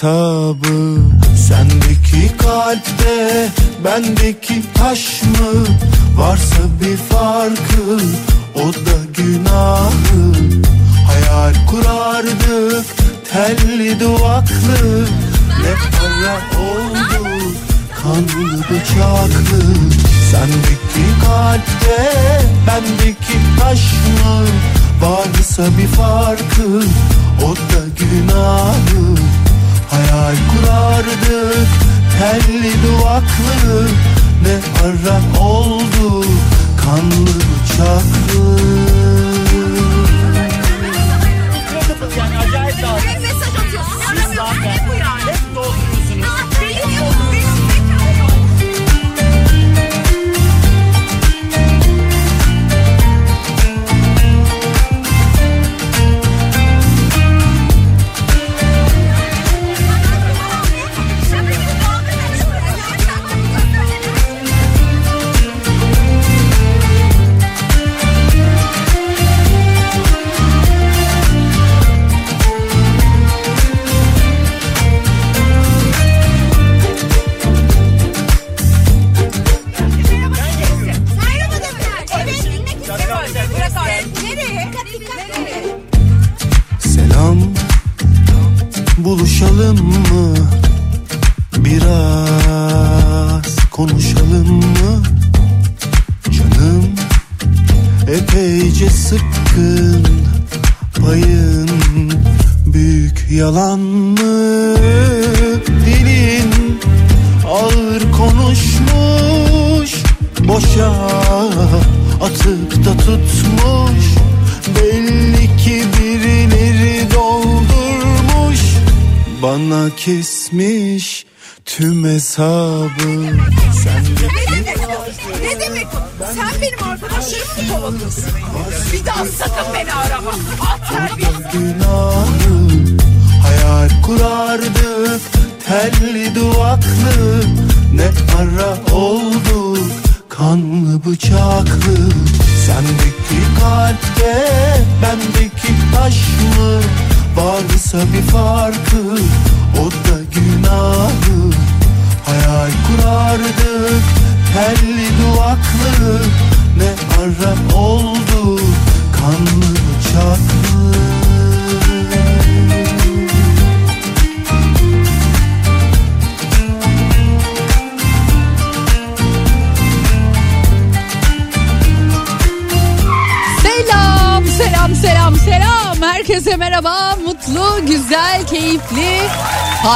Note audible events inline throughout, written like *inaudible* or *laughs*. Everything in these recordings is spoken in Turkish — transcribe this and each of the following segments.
Tüm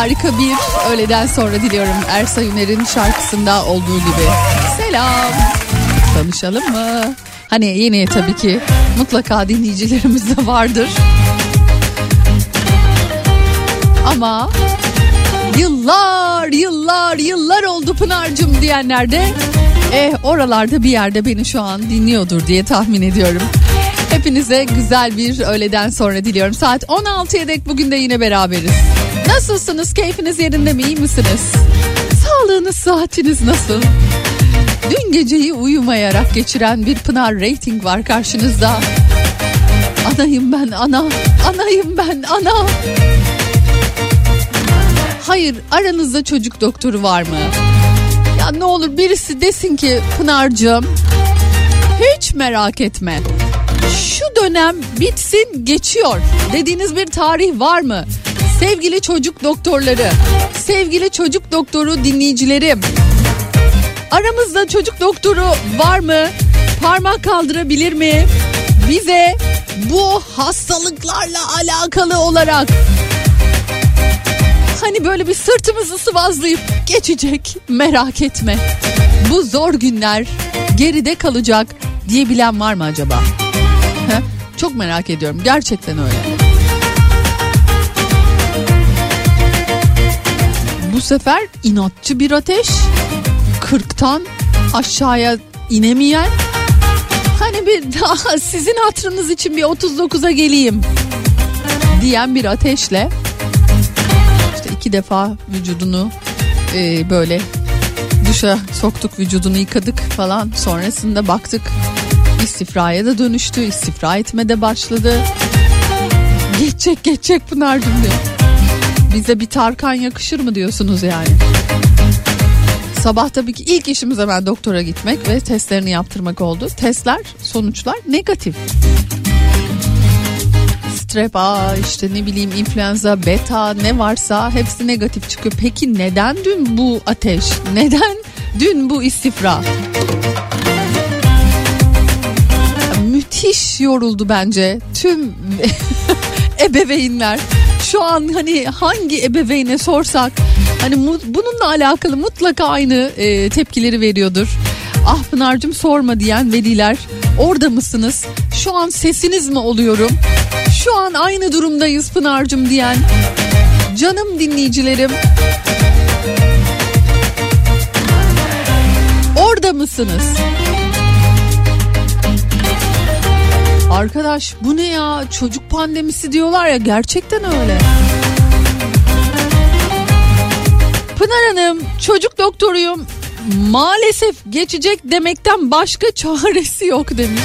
harika bir öğleden sonra diliyorum. Ersa Üner'in şarkısında olduğu gibi. Selam. Tanışalım mı? Hani yeni tabii ki mutlaka dinleyicilerimiz de vardır. Ama yıllar, yıllar, yıllar oldu Pınar'cım diyenler de eh oralarda bir yerde beni şu an dinliyordur diye tahmin ediyorum. Hepinize güzel bir öğleden sonra diliyorum. Saat 16'ya dek bugün de yine beraberiz. Nasılsınız? Keyfiniz yerinde mi? İyi misiniz? Sağlığınız, saatiniz nasıl? Dün geceyi uyumayarak geçiren bir Pınar rating var karşınızda. Anayım ben ana, anayım ben ana. Hayır aranızda çocuk doktoru var mı? Ya ne olur birisi desin ki Pınar'cığım hiç merak etme. Şu dönem bitsin geçiyor dediğiniz bir tarih var mı? Sevgili çocuk doktorları, sevgili çocuk doktoru dinleyicilerim. Aramızda çocuk doktoru var mı? Parmak kaldırabilir mi? Bize bu hastalıklarla alakalı olarak hani böyle bir sırtımızı sıvazlayıp geçecek merak etme. Bu zor günler geride kalacak diyebilen var mı acaba? Çok merak ediyorum gerçekten öyle. Bu sefer inatçı bir ateş 40'tan aşağıya inemeyen hani bir daha sizin hatırınız için bir 39'a geleyim diyen bir ateşle işte iki defa vücudunu e, böyle duşa soktuk vücudunu yıkadık falan. Sonrasında baktık istifraya da dönüştü istifra etme de başladı. Geçecek geçecek Pınar'cığım diyor bize bir Tarkan yakışır mı diyorsunuz yani Sabah tabii ki ilk işimiz hemen doktora gitmek ve testlerini yaptırmak oldu. Testler, sonuçlar negatif. Strep A, işte ne bileyim influenza, beta ne varsa hepsi negatif çıkıyor. Peki neden dün bu ateş? Neden dün bu istifra? Müthiş yoruldu bence tüm *laughs* ebeveynler. Şu an hani hangi ebeveyne sorsak hani bununla alakalı mutlaka aynı e, tepkileri veriyordur. Ah Pınar'cığım sorma diyen veliler orada mısınız? Şu an sesiniz mi oluyorum? Şu an aynı durumdayız Pınar'cığım diyen canım dinleyicilerim orada mısınız? Arkadaş bu ne ya çocuk pandemisi diyorlar ya gerçekten öyle. Pınar Hanım çocuk doktoruyum maalesef geçecek demekten başka *laughs* çaresi yok demiş.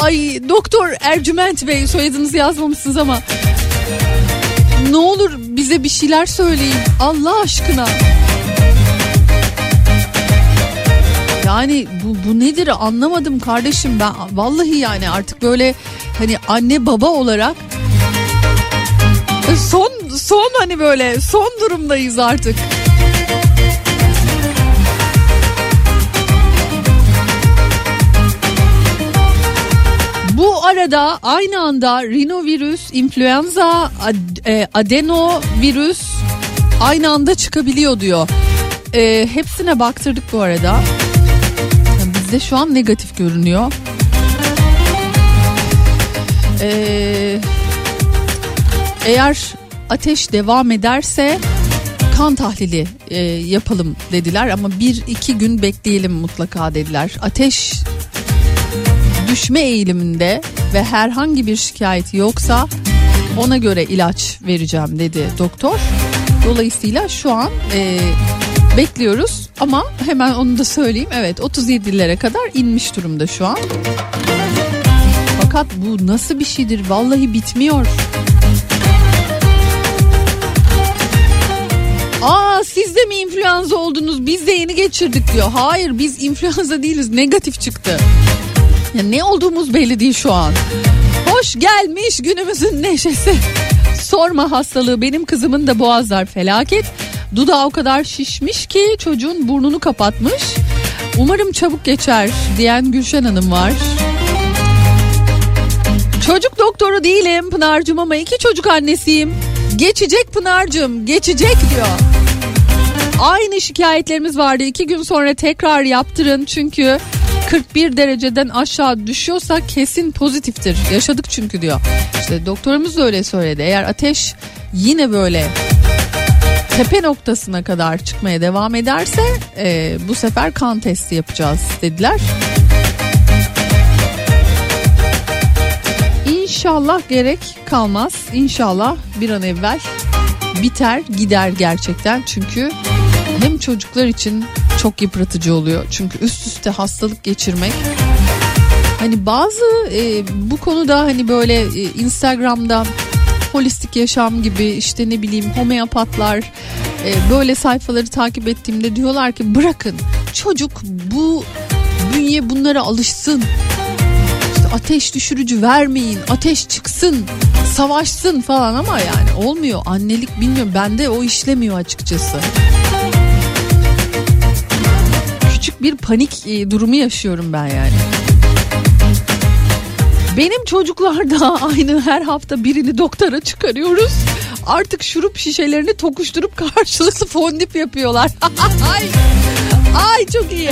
Ay doktor Ercüment Bey soyadınızı yazmamışsınız ama ne olur bize bir şeyler söyleyin Allah aşkına. Yani bu, bu nedir anlamadım kardeşim ben vallahi yani artık böyle hani anne baba olarak son son hani böyle son durumdayız artık. Bu arada aynı anda rinovirüs, influenza, e, adenovirüs aynı anda çıkabiliyor diyor. E, hepsine baktırdık bu arada. Bizde şu an negatif görünüyor. Ee, eğer ateş devam ederse kan tahlili e, yapalım dediler ama bir iki gün bekleyelim mutlaka dediler. Ateş düşme eğiliminde ve herhangi bir şikayet yoksa ona göre ilaç vereceğim dedi doktor. Dolayısıyla şu an e, bekliyoruz ama hemen onu da söyleyeyim. Evet 37'lere kadar inmiş durumda şu an. Fakat bu nasıl bir şeydir? Vallahi bitmiyor. Aa siz de mi influenza oldunuz? Biz de yeni geçirdik diyor. Hayır biz influenza değiliz. Negatif çıktı. Ya ne olduğumuz belli değil şu an. Hoş gelmiş günümüzün neşesi. Sorma hastalığı benim kızımın da boğazlar felaket. Dudağı o kadar şişmiş ki çocuğun burnunu kapatmış. Umarım çabuk geçer diyen Gülşen Hanım var. Çocuk doktoru değilim Pınar'cığım ama iki çocuk annesiyim. Geçecek Pınar'cığım geçecek diyor. Aynı şikayetlerimiz vardı. iki gün sonra tekrar yaptırın çünkü 41 dereceden aşağı düşüyorsa kesin pozitiftir. Yaşadık çünkü diyor. İşte doktorumuz da öyle söyledi. Eğer ateş yine böyle tepe noktasına kadar çıkmaya devam ederse e, bu sefer kan testi yapacağız dediler. İnşallah gerek kalmaz. İnşallah bir an evvel biter gider gerçekten. Çünkü hem çocuklar için çok yıpratıcı oluyor. Çünkü üst üste hastalık geçirmek Hani bazı e, bu konuda hani böyle e, Instagram'da holistik yaşam gibi işte ne bileyim homeopatlar e, böyle sayfaları takip ettiğimde diyorlar ki bırakın çocuk bu bünye bunlara alışsın. İşte ateş düşürücü vermeyin ateş çıksın savaşsın falan ama yani olmuyor annelik bilmiyorum bende o işlemiyor açıkçası küçük bir panik e, durumu yaşıyorum ben yani. Benim çocuklar da *laughs* aynı her hafta birini doktora çıkarıyoruz. Artık şurup şişelerini tokuşturup karşılıklı fondip yapıyorlar. *laughs* ay, ay çok iyi.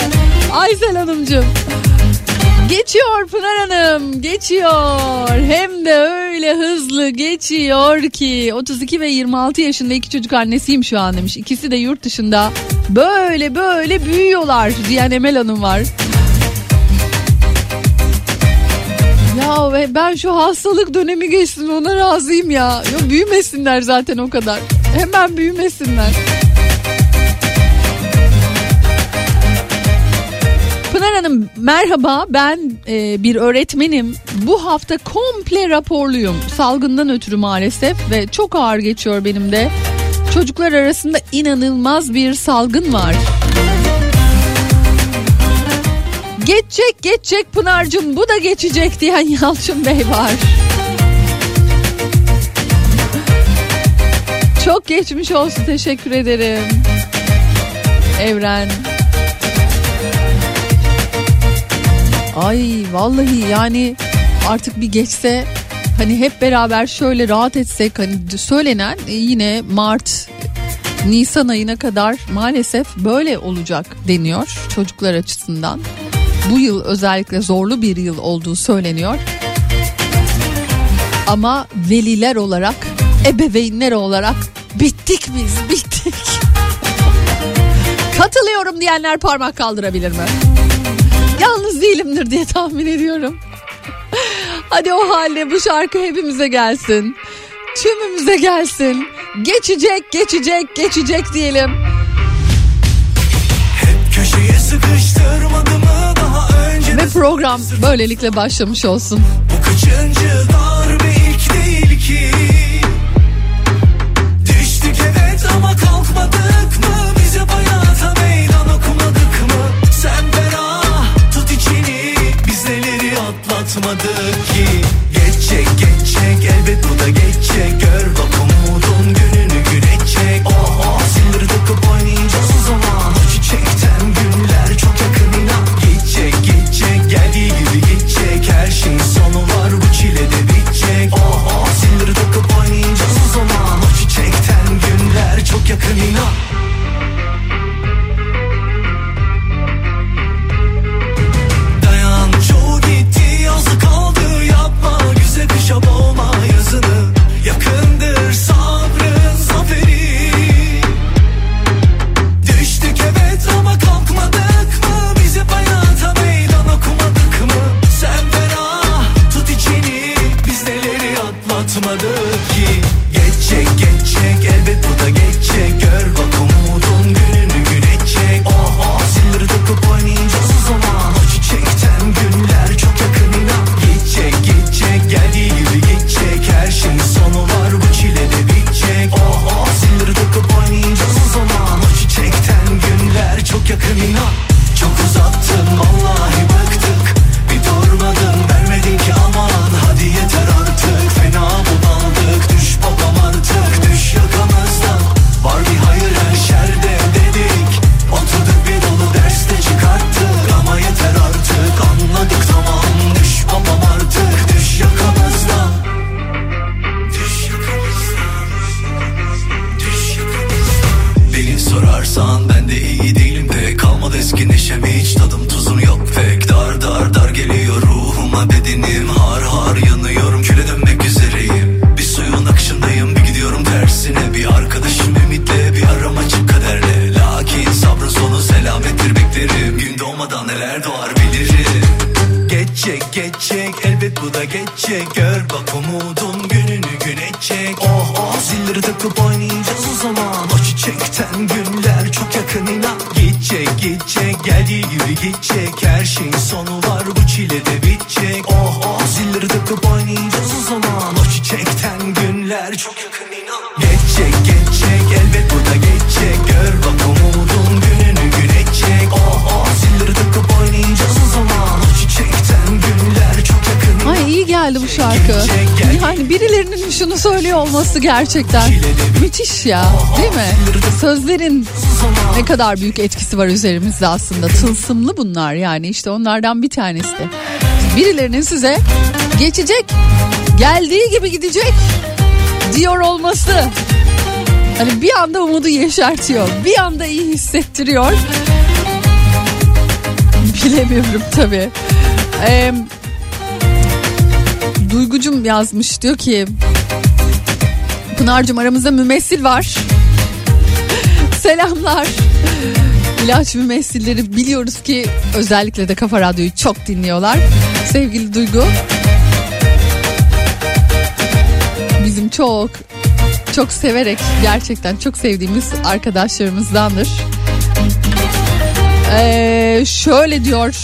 Aysel Hanımcığım. Geçiyor Pınar Hanım geçiyor hem de öyle hızlı geçiyor ki 32 ve 26 yaşında iki çocuk annesiyim şu an demiş. İkisi de yurt dışında böyle böyle büyüyorlar diyen Emel Hanım var. Ya ben şu hastalık dönemi geçsin ona razıyım ya. Yok büyümesinler zaten o kadar. Hemen büyümesinler. Pınar Hanım merhaba ben e, bir öğretmenim. Bu hafta komple raporluyum. Salgından ötürü maalesef ve çok ağır geçiyor benim de. Çocuklar arasında inanılmaz bir salgın var. Geçecek geçecek Pınar'cığım bu da geçecek diyen *laughs* Yalçın Bey var. Çok geçmiş olsun teşekkür ederim. Evren. Ay vallahi yani artık bir geçse hani hep beraber şöyle rahat etsek hani söylenen e, yine Mart Nisan ayına kadar maalesef böyle olacak deniyor çocuklar açısından. Bu yıl özellikle zorlu bir yıl olduğu söyleniyor. Ama veliler olarak, ebeveynler olarak bittik biz, bittik. *laughs* Katılıyorum diyenler parmak kaldırabilir mi? Yalnız değilimdir diye tahmin ediyorum. *laughs* Hadi o halde bu şarkı hepimize gelsin. Tümümüze gelsin. Geçecek, geçecek, geçecek diyelim. Ve program böylelikle başlamış olsun. Bu kaçıncı darbe ilk değil ki? Düştük evet ama kalkmadık mı? Bize hayata meydan okumadık mı? Sen ferah tut içini. Biz neleri atlatmadık ki? Geçecek geçecek elbet bu da geçecek Gör bak gerçekten müthiş ya değil mi? Sözlerin ne kadar büyük etkisi var üzerimizde aslında. Tılsımlı bunlar yani işte onlardan bir tanesi de. Birilerinin size geçecek, geldiği gibi gidecek diyor olması. Hani bir anda umudu yeşertiyor. Bir anda iyi hissettiriyor. Bilemiyorum tabii. Ee, Duygucum yazmış diyor ki Pınar'cığım aramızda mümessil var. *laughs* Selamlar. İlaç mümessilleri biliyoruz ki özellikle de Kafa Radyo'yu çok dinliyorlar. Sevgili Duygu. Bizim çok çok severek gerçekten çok sevdiğimiz arkadaşlarımızdandır. Ee, şöyle diyor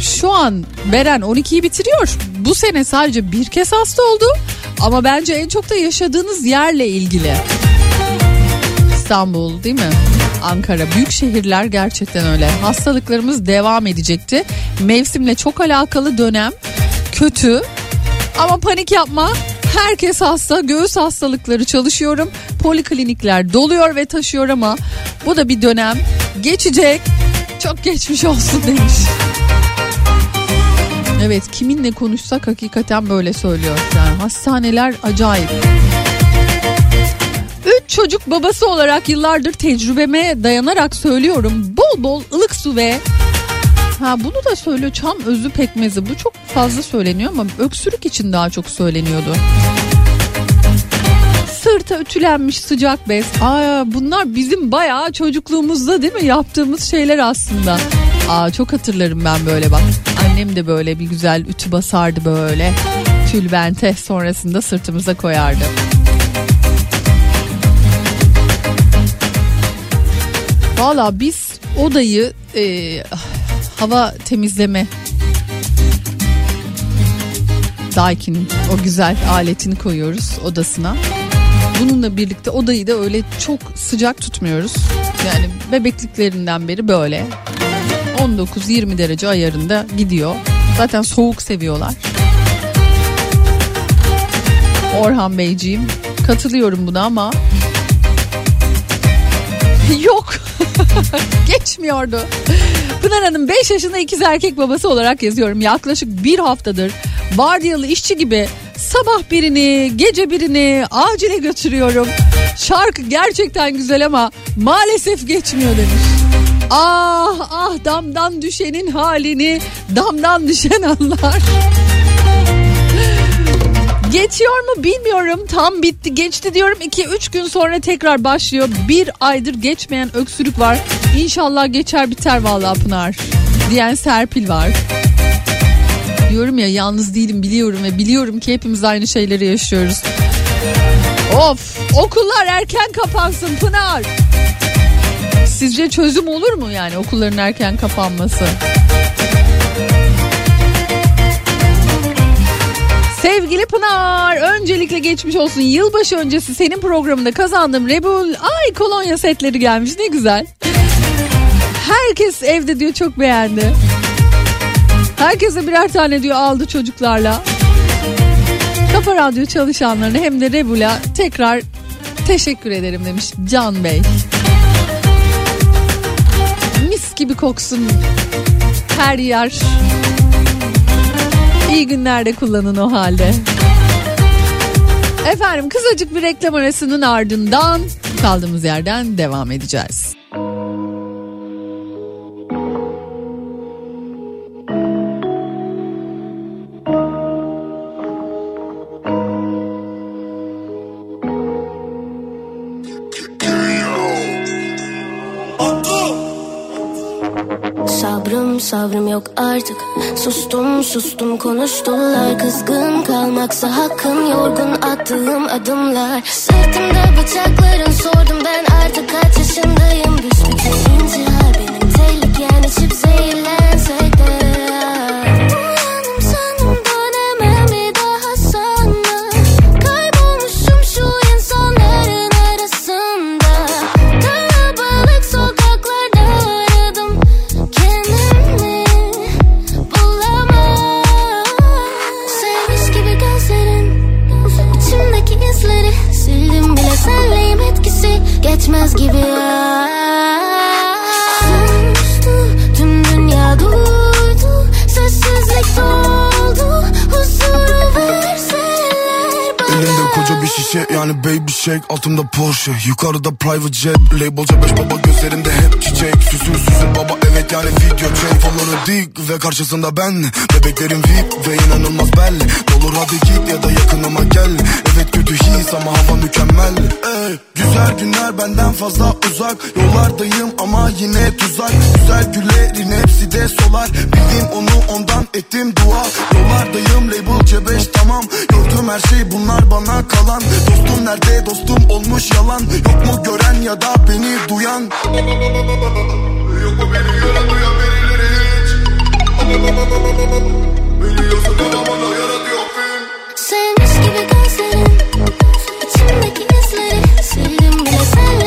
şu an Beren 12'yi bitiriyor. Bu sene sadece bir kez hasta oldu. Ama bence en çok da yaşadığınız yerle ilgili. İstanbul değil mi? Ankara büyük şehirler gerçekten öyle. Hastalıklarımız devam edecekti. Mevsimle çok alakalı dönem kötü. Ama panik yapma. Herkes hasta. Göğüs hastalıkları çalışıyorum. Poliklinikler doluyor ve taşıyor ama bu da bir dönem. Geçecek. Çok geçmiş olsun demiş. Evet kiminle konuşsak hakikaten böyle söylüyor. Yani hastaneler acayip. Üç çocuk babası olarak yıllardır tecrübeme dayanarak söylüyorum. Bol bol ılık su ve Ha bunu da söylüyor çam özü pekmezi. Bu çok fazla söyleniyor ama öksürük için daha çok söyleniyordu. Sırta ütülenmiş sıcak bez. Aa, bunlar bizim bayağı çocukluğumuzda değil mi yaptığımız şeyler aslında. Aa, çok hatırlarım ben böyle bak. Annem de böyle bir güzel ütü basardı böyle. Tülbente sonrasında sırtımıza koyardı. Valla biz odayı e, hava temizleme Daikin o güzel aletini koyuyoruz odasına. Bununla birlikte odayı da öyle çok sıcak tutmuyoruz. Yani bebekliklerinden beri böyle 19-20 derece ayarında gidiyor. Zaten soğuk seviyorlar. Orhan Beyciğim katılıyorum buna ama *laughs* yok *laughs* geçmiyordu. Pınar Hanım 5 yaşında ikiz erkek babası olarak yazıyorum. Yaklaşık bir haftadır vardiyalı işçi gibi sabah birini gece birini acile götürüyorum. Şarkı gerçekten güzel ama maalesef geçmiyor demiş. Ah ah damdan düşenin halini damdan düşen anlar. Geçiyor mu bilmiyorum. Tam bitti geçti diyorum. 2-3 gün sonra tekrar başlıyor. Bir aydır geçmeyen öksürük var. İnşallah geçer biter vallahi Pınar diyen Serpil var. Diyorum ya yalnız değilim biliyorum ve biliyorum ki hepimiz aynı şeyleri yaşıyoruz. Of okullar erken kapansın Pınar sizce çözüm olur mu yani okulların erken kapanması Sevgili Pınar öncelikle geçmiş olsun yılbaşı öncesi senin programında kazandığım Rebul ay kolonya setleri gelmiş ne güzel. Herkes evde diyor çok beğendi. Herkese birer tane diyor aldı çocuklarla. Kafa Radyo çalışanlarına hem de Rebul'a tekrar teşekkür ederim demiş Can Bey. Mis gibi koksun her yer. İyi günlerde kullanın o halde. Efendim kısacık bir reklam arasının ardından kaldığımız yerden devam edeceğiz. Sabrım yok artık. Sustum sustum konuştular. Kızgın kalmaksa hakkın Yorgun attığım adımlar. Sırtımda bıçakların sordum ben artık kaç yaşındayım? Büsbütün intihar benim. Tehlikem içip zehirlensek yani baby shake Altımda Porsche. Yukarıda private jet Labelca beş baba gözlerimde hep çiçek. Süsür süsür baba evet yani video check Fonları dik ve karşısında ben. Bebeklerim VIP ve inanılmaz belli. Olur hadi git ya da yakınıma gel. Evet kötü his ama hava mükemmel. Ey, Güzel günler benden fazla uzak. Yollardayım ama yine tuzak. Güzel güllerin hepsi de solar. Bildim onu ondan ettim dua. Yollardayım label C5 tamam. Gördüğüm her şey bunlar bana kalan. Dostum nerede? Dostum olmuş yalan. Yok mu gören ya da beni duyan? Yok mu beni gören duyan birileri hiç? Biliyorsun bana yaratıyor film. Sevmiş gibi gözlerin içimdeki izleri. Sildim bile senleyim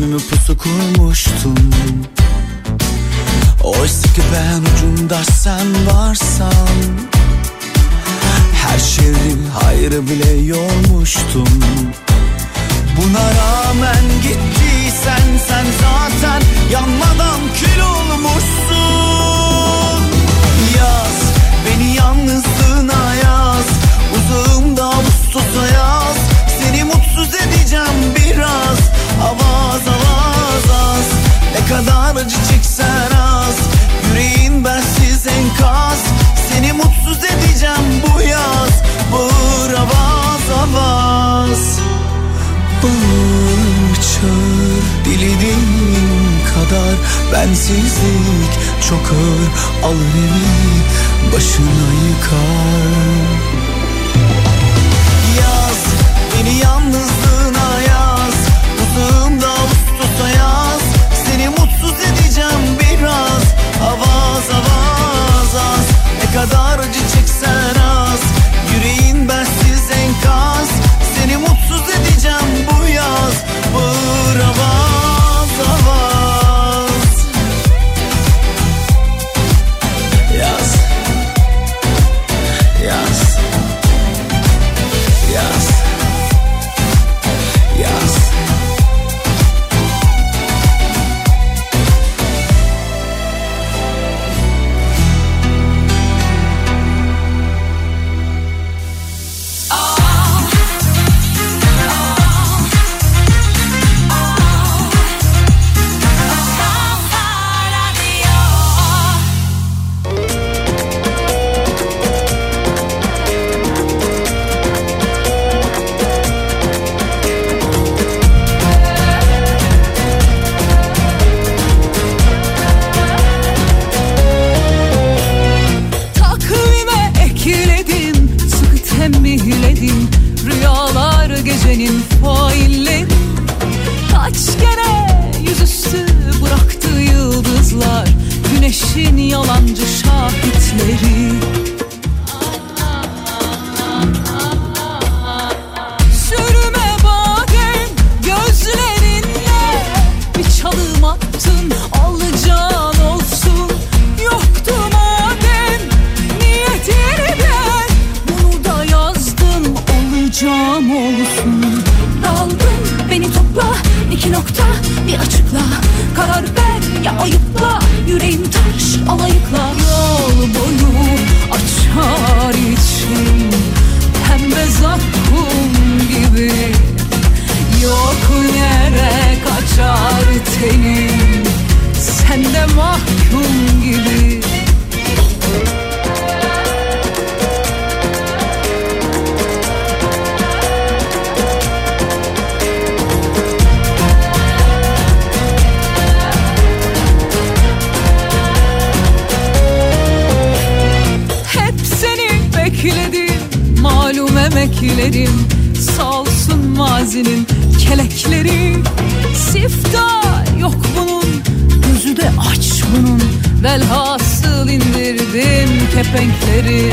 kalbimi pusu kurmuştun Oysa ki ben ucunda sen varsan Her şeyi hayrı bile yormuştum Buna rağmen gittiysen sen zaten yanmadan kül olmuşsun. Yaz beni yalnızlığına yaz Uzağımda Ağustos'a yaz. Seni mutsuz edeceğim biraz Avaz avaz az. Ne kadar acı çeksen az. Yüreğin bensiz enkaz. Seni mutsuz edeceğim bu yaz. Bağır avaz avaz. Bağır çağır dilediğin kadar Bensizlik çok ağır. Alır evi başına yıkar. Yaz beni yalnızlığına kadar acı çeksen az. Yüreğin bensiz enkaz. Seni mutsuz edeceğim bu yaz. Bağır iki nokta bir açıkla. Karar ver ya ayıpla. Yüreğim taş alayıkla. Yol boyu açar içim Pembe zakkum gibi. Yok yere kaçar tenim Sen de mahkum gibi. Emeklerim Sağ olsun mazinin kelekleri. Siftah yok bunun Gözü de aç bunun. Velhasıl indirdim kepenkleri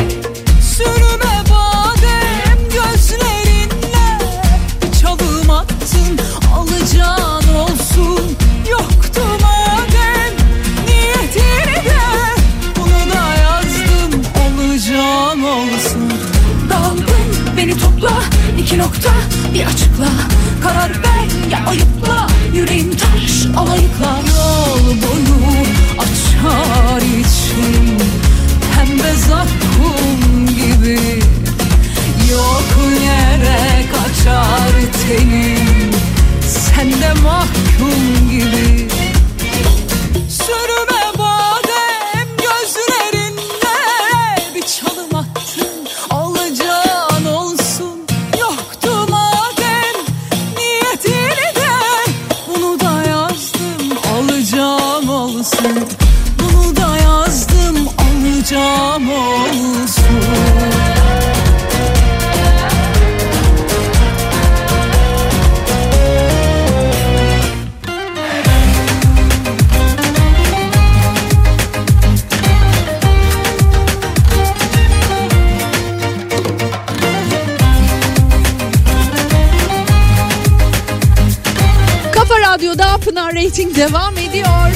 nokta. Bir açıkla. Karar ver ya ayıpla. Yüreğim taş alayıkla. Yol boyu açar içim. Pembe zakkum gibi. Yok yere kaçar tenim. Sen de mahkum gibi Rating devam ediyor.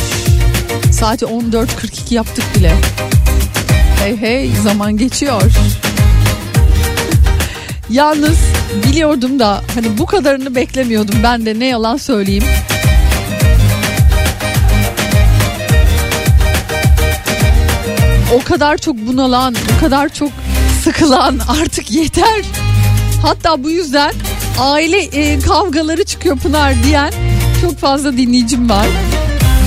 Saati 14.42 yaptık bile. Hey hey zaman geçiyor. Yalnız biliyordum da hani bu kadarını beklemiyordum ben de ne yalan söyleyeyim. O kadar çok bunalan, o kadar çok sıkılan artık yeter. Hatta bu yüzden aile e, kavgaları çıkıyor Pınar diyen çok fazla dinleyicim var.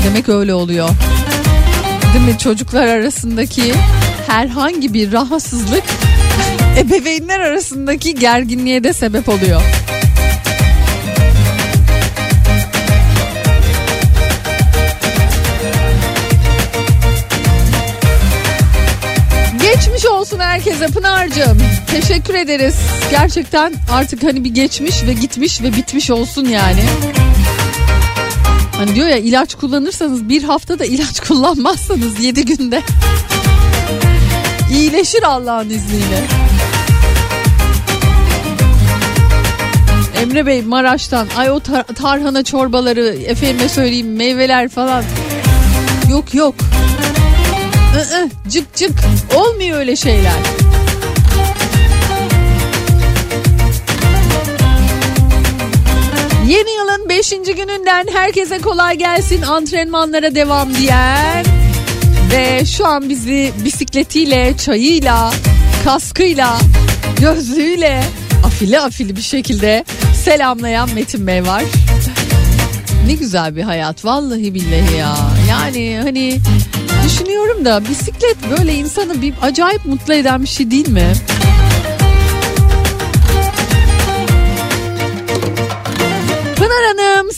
Demek öyle oluyor. Değil mi? Çocuklar arasındaki herhangi bir rahatsızlık ebeveynler arasındaki gerginliğe de sebep oluyor. Geçmiş olsun herkese Pınar'cığım. Teşekkür ederiz. Gerçekten artık hani bir geçmiş ve gitmiş ve bitmiş olsun yani. Hani diyor ya ilaç kullanırsanız bir haftada ilaç *laughs* kullanmazsanız 7 günde iyileşir Allah'ın izniyle. Emre Bey Maraş'tan ay o tar- tarhana çorbaları efendime söyleyeyim meyveler falan yok yok Iı, cık cık olmuyor öyle şeyler. Yeni yılın 5. gününden herkese kolay gelsin antrenmanlara devam diyen ve şu an bizi bisikletiyle, çayıyla, kaskıyla, gözlüğüyle afili afili bir şekilde selamlayan Metin Bey var. Ne güzel bir hayat vallahi billahi ya. Yani hani düşünüyorum da bisiklet böyle insanı bir acayip mutlu eden bir şey değil mi?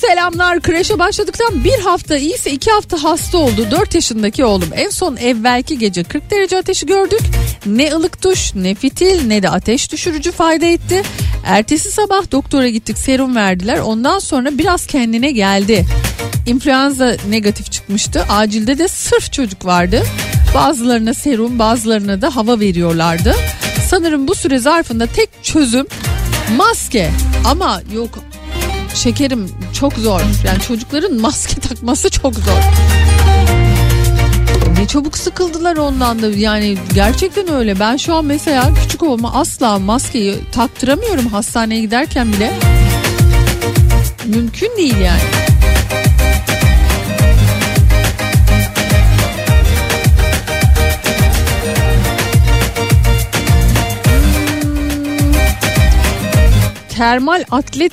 Selamlar. Kreşe başladıktan bir hafta iyiyse iki hafta hasta oldu. 4 yaşındaki oğlum. En son evvelki gece 40 derece ateşi gördük. Ne ılık duş ne fitil ne de ateş düşürücü fayda etti. Ertesi sabah doktora gittik serum verdiler. Ondan sonra biraz kendine geldi. İnfluenza negatif çıkmıştı. Acilde de sırf çocuk vardı. Bazılarına serum bazılarına da hava veriyorlardı. Sanırım bu süre zarfında tek çözüm maske. Ama yok şekerim çok zor. Yani çocukların maske *laughs* takması çok zor. Ne çabuk sıkıldılar ondan da yani gerçekten öyle. Ben şu an mesela küçük olma asla maskeyi taktıramıyorum hastaneye giderken bile. Mümkün değil yani. termal atlet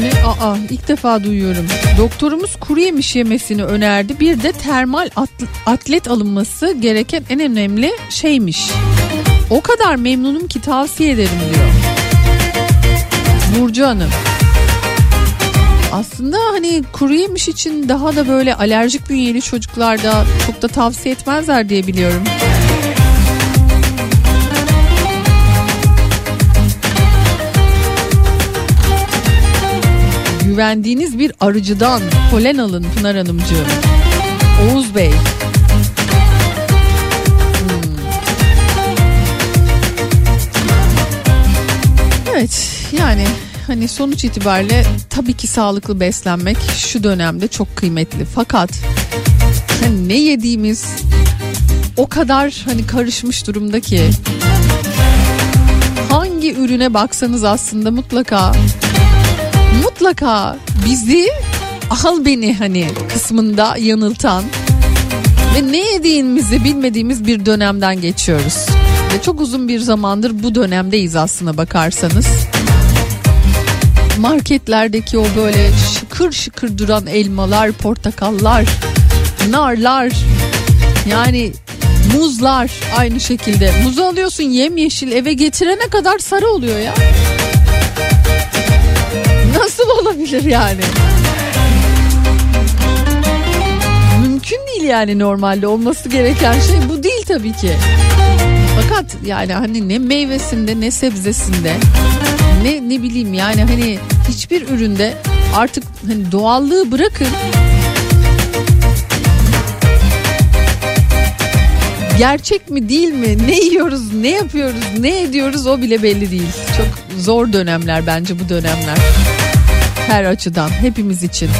ne aa ilk defa duyuyorum. Doktorumuz kuru yemiş yemesini önerdi. Bir de termal at- atlet alınması gereken en önemli şeymiş. O kadar memnunum ki tavsiye ederim diyor. Burcu Hanım. Aslında hani kuru yemiş için daha da böyle alerjik bünyeli çocuklarda çok da tavsiye etmezler diye biliyorum. Güvendiğiniz bir arıcıdan polen alın Pınar Hanımcığım. Oğuz Bey. Hmm. Evet yani hani sonuç itibariyle tabii ki sağlıklı beslenmek şu dönemde çok kıymetli. Fakat hani ne yediğimiz o kadar hani karışmış durumda ki hangi ürüne baksanız aslında mutlaka mutlaka bizi al beni hani kısmında yanıltan ve ne yediğimizi bilmediğimiz bir dönemden geçiyoruz. Ve çok uzun bir zamandır bu dönemdeyiz aslına bakarsanız. Marketlerdeki o böyle şıkır şıkır duran elmalar, portakallar, narlar yani muzlar aynı şekilde. Muzu alıyorsun yemyeşil eve getirene kadar sarı oluyor ya. Nasıl olabilir yani? Mümkün değil yani normalde olması gereken şey bu değil tabii ki. Fakat yani hani ne meyvesinde ne sebzesinde ne ne bileyim yani hani hiçbir üründe artık hani doğallığı bırakın gerçek mi değil mi ne yiyoruz ne yapıyoruz ne ediyoruz o bile belli değil. Çok zor dönemler bence bu dönemler. Her açıdan hepimiz için.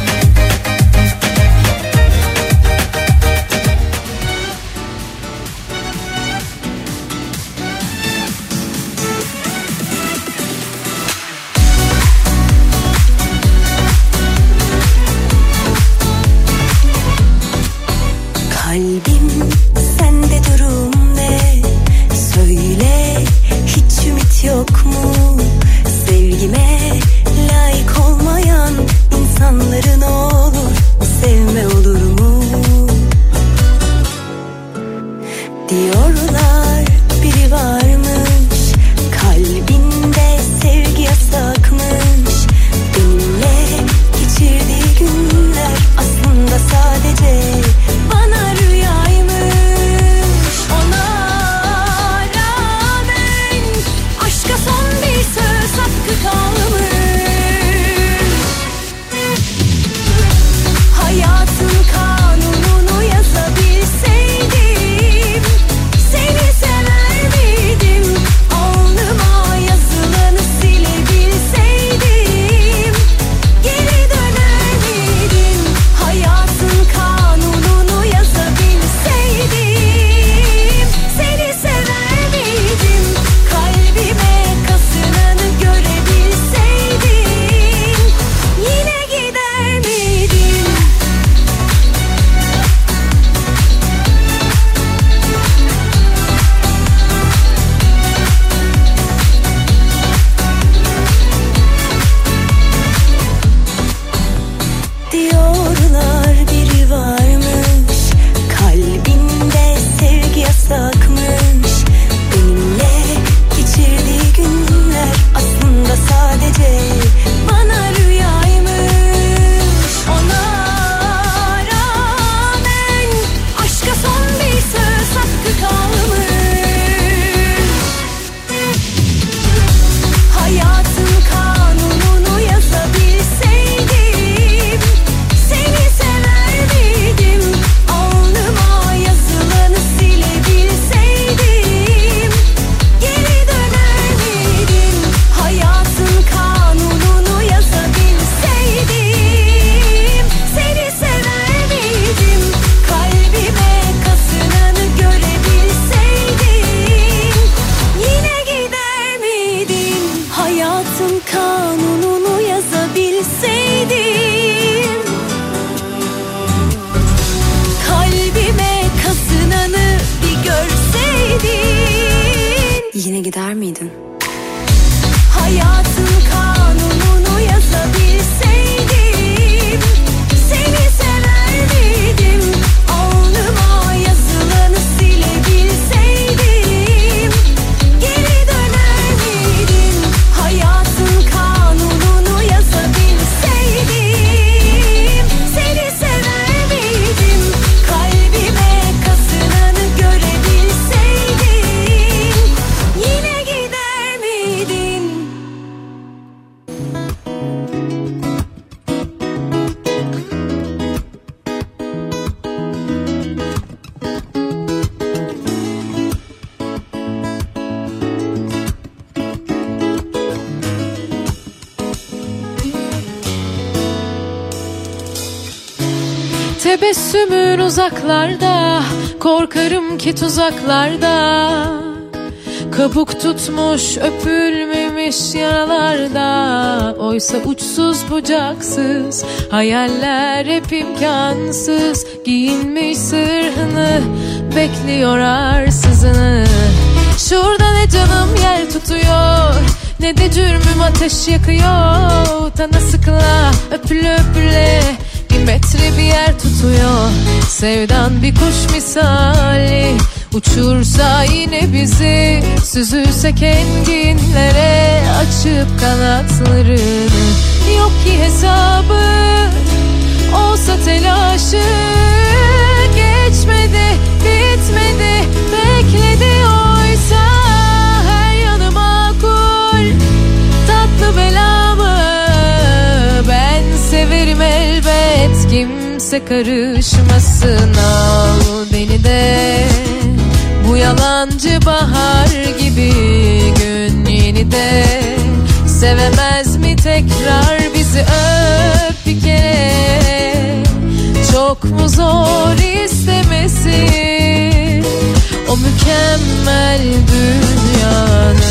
Tebessümün uzaklarda Korkarım ki tuzaklarda. Kabuk tutmuş öpülmemiş yaralarda. Oysa uçsuz bucaksız Hayaller hep imkansız. Giyinmiş sırhını Bekliyor arsızını. Şurada ne canım yer tutuyor Ne de cürmüm ateş yakıyor. Tana sıkla öpüle öpüle metre bir yer tutuyor. Sevdan bir kuş misali. Uçursa yine bizi Süzülsek enginlere Açıp kanatlarını Yok ki hesabı Olsa telaşı. Geçmedi bitmedi Bekledi oysa Kimse karışmasın Al beni de. Bu yalancı bahar gibi Gün yeni de. Sevemez mi tekrar bizi öp bir kere? Çok mu zor istemesi? O mükemmel dünyanı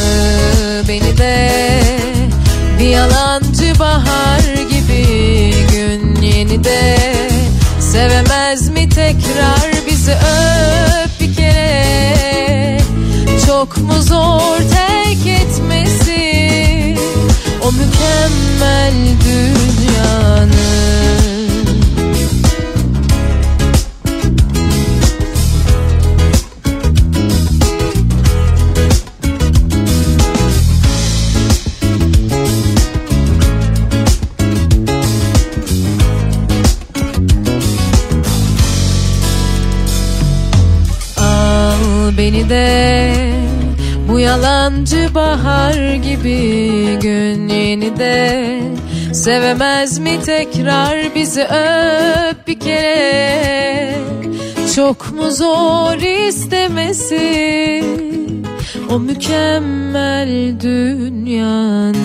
Beni de. Bir yalancı bahar Yeni de Sevemez mi tekrar bizi? Öp bir kere. Çok mu zor terk etmesi? O mükemmel dünyanı bahar gibi gün yeni de Sevemez mi tekrar bizi öp bir kere? Çok mu zor istemesi O mükemmel dünyanı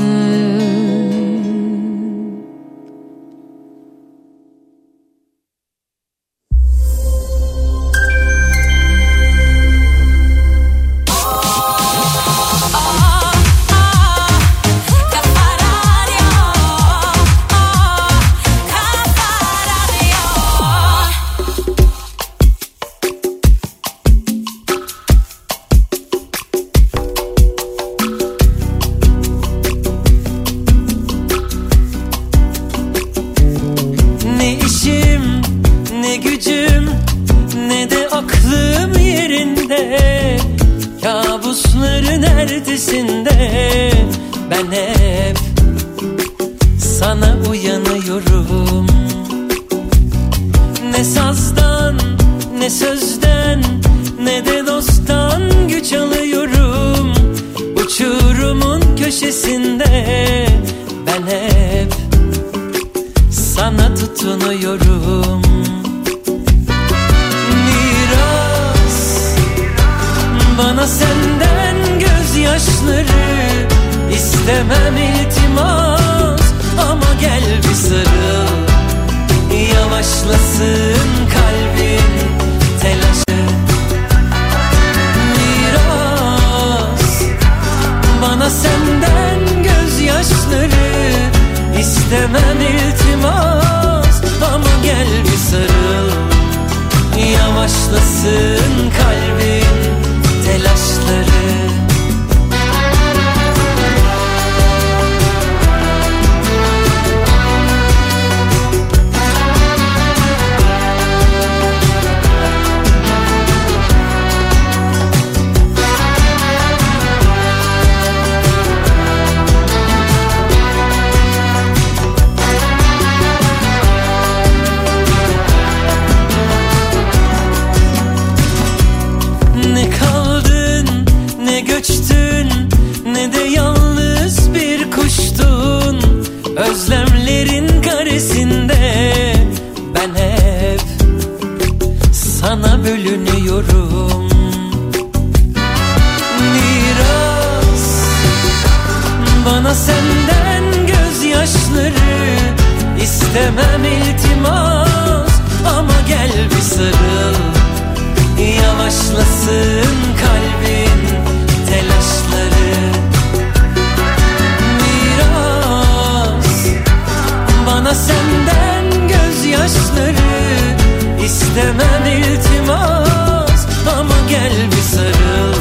Hemen iltimas. Ama gel bir sarıl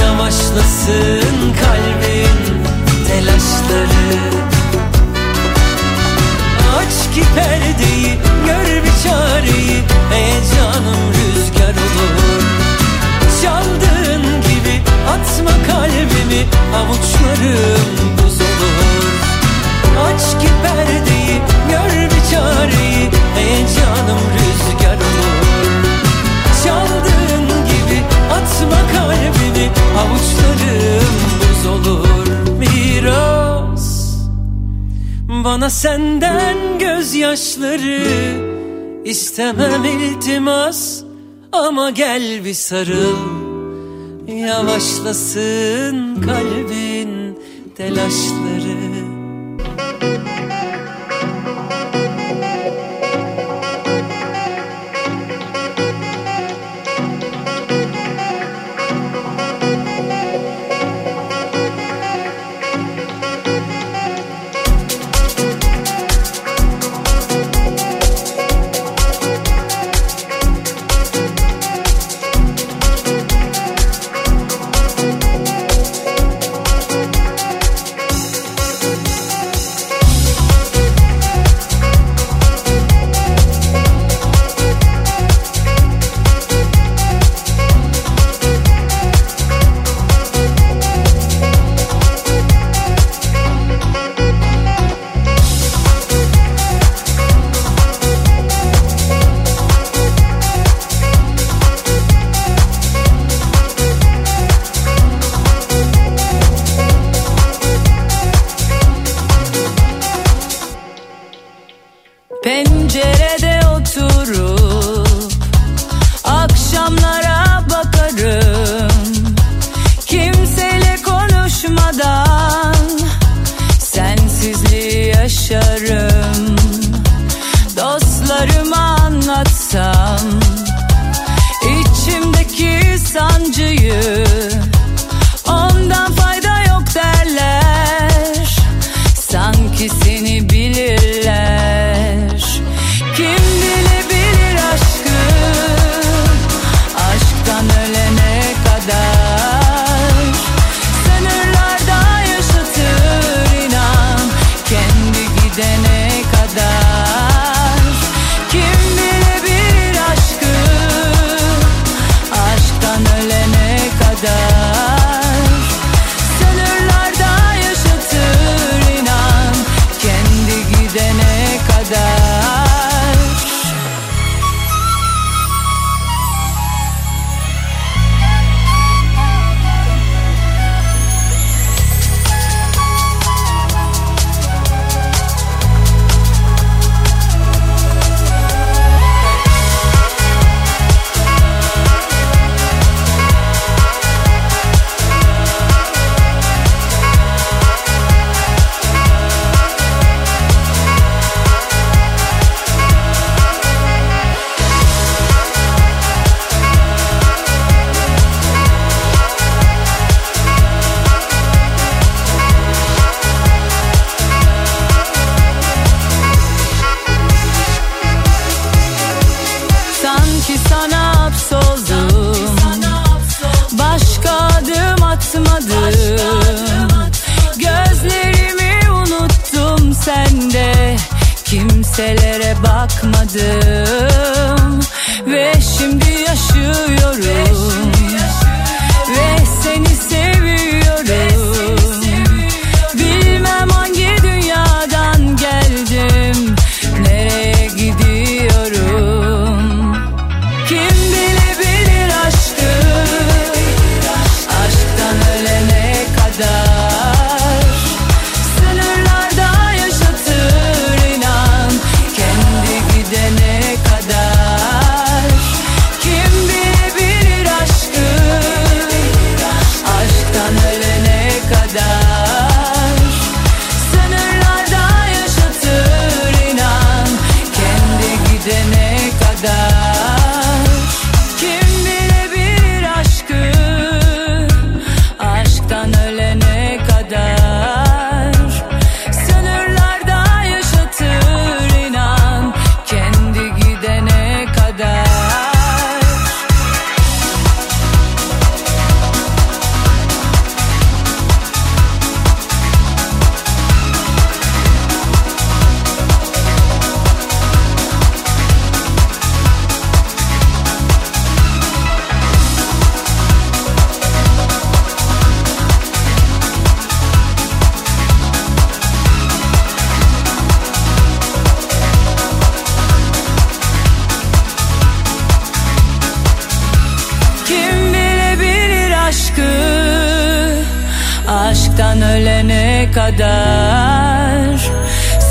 Yavaşlasın kalbin telaşları. Aç ki perdeyi gör bir çareyi Heyecanım rüzgar olur. Çaldığın gibi atma kalbimi Avuçlarım buz olur. Aç ki perdeyi gör bir çareyi Heyecanım rüzgar bana senden gözyaşları. İstemem iltimas ama gel bir sarıl. Yavaşlasın kalbin telaşlı kadar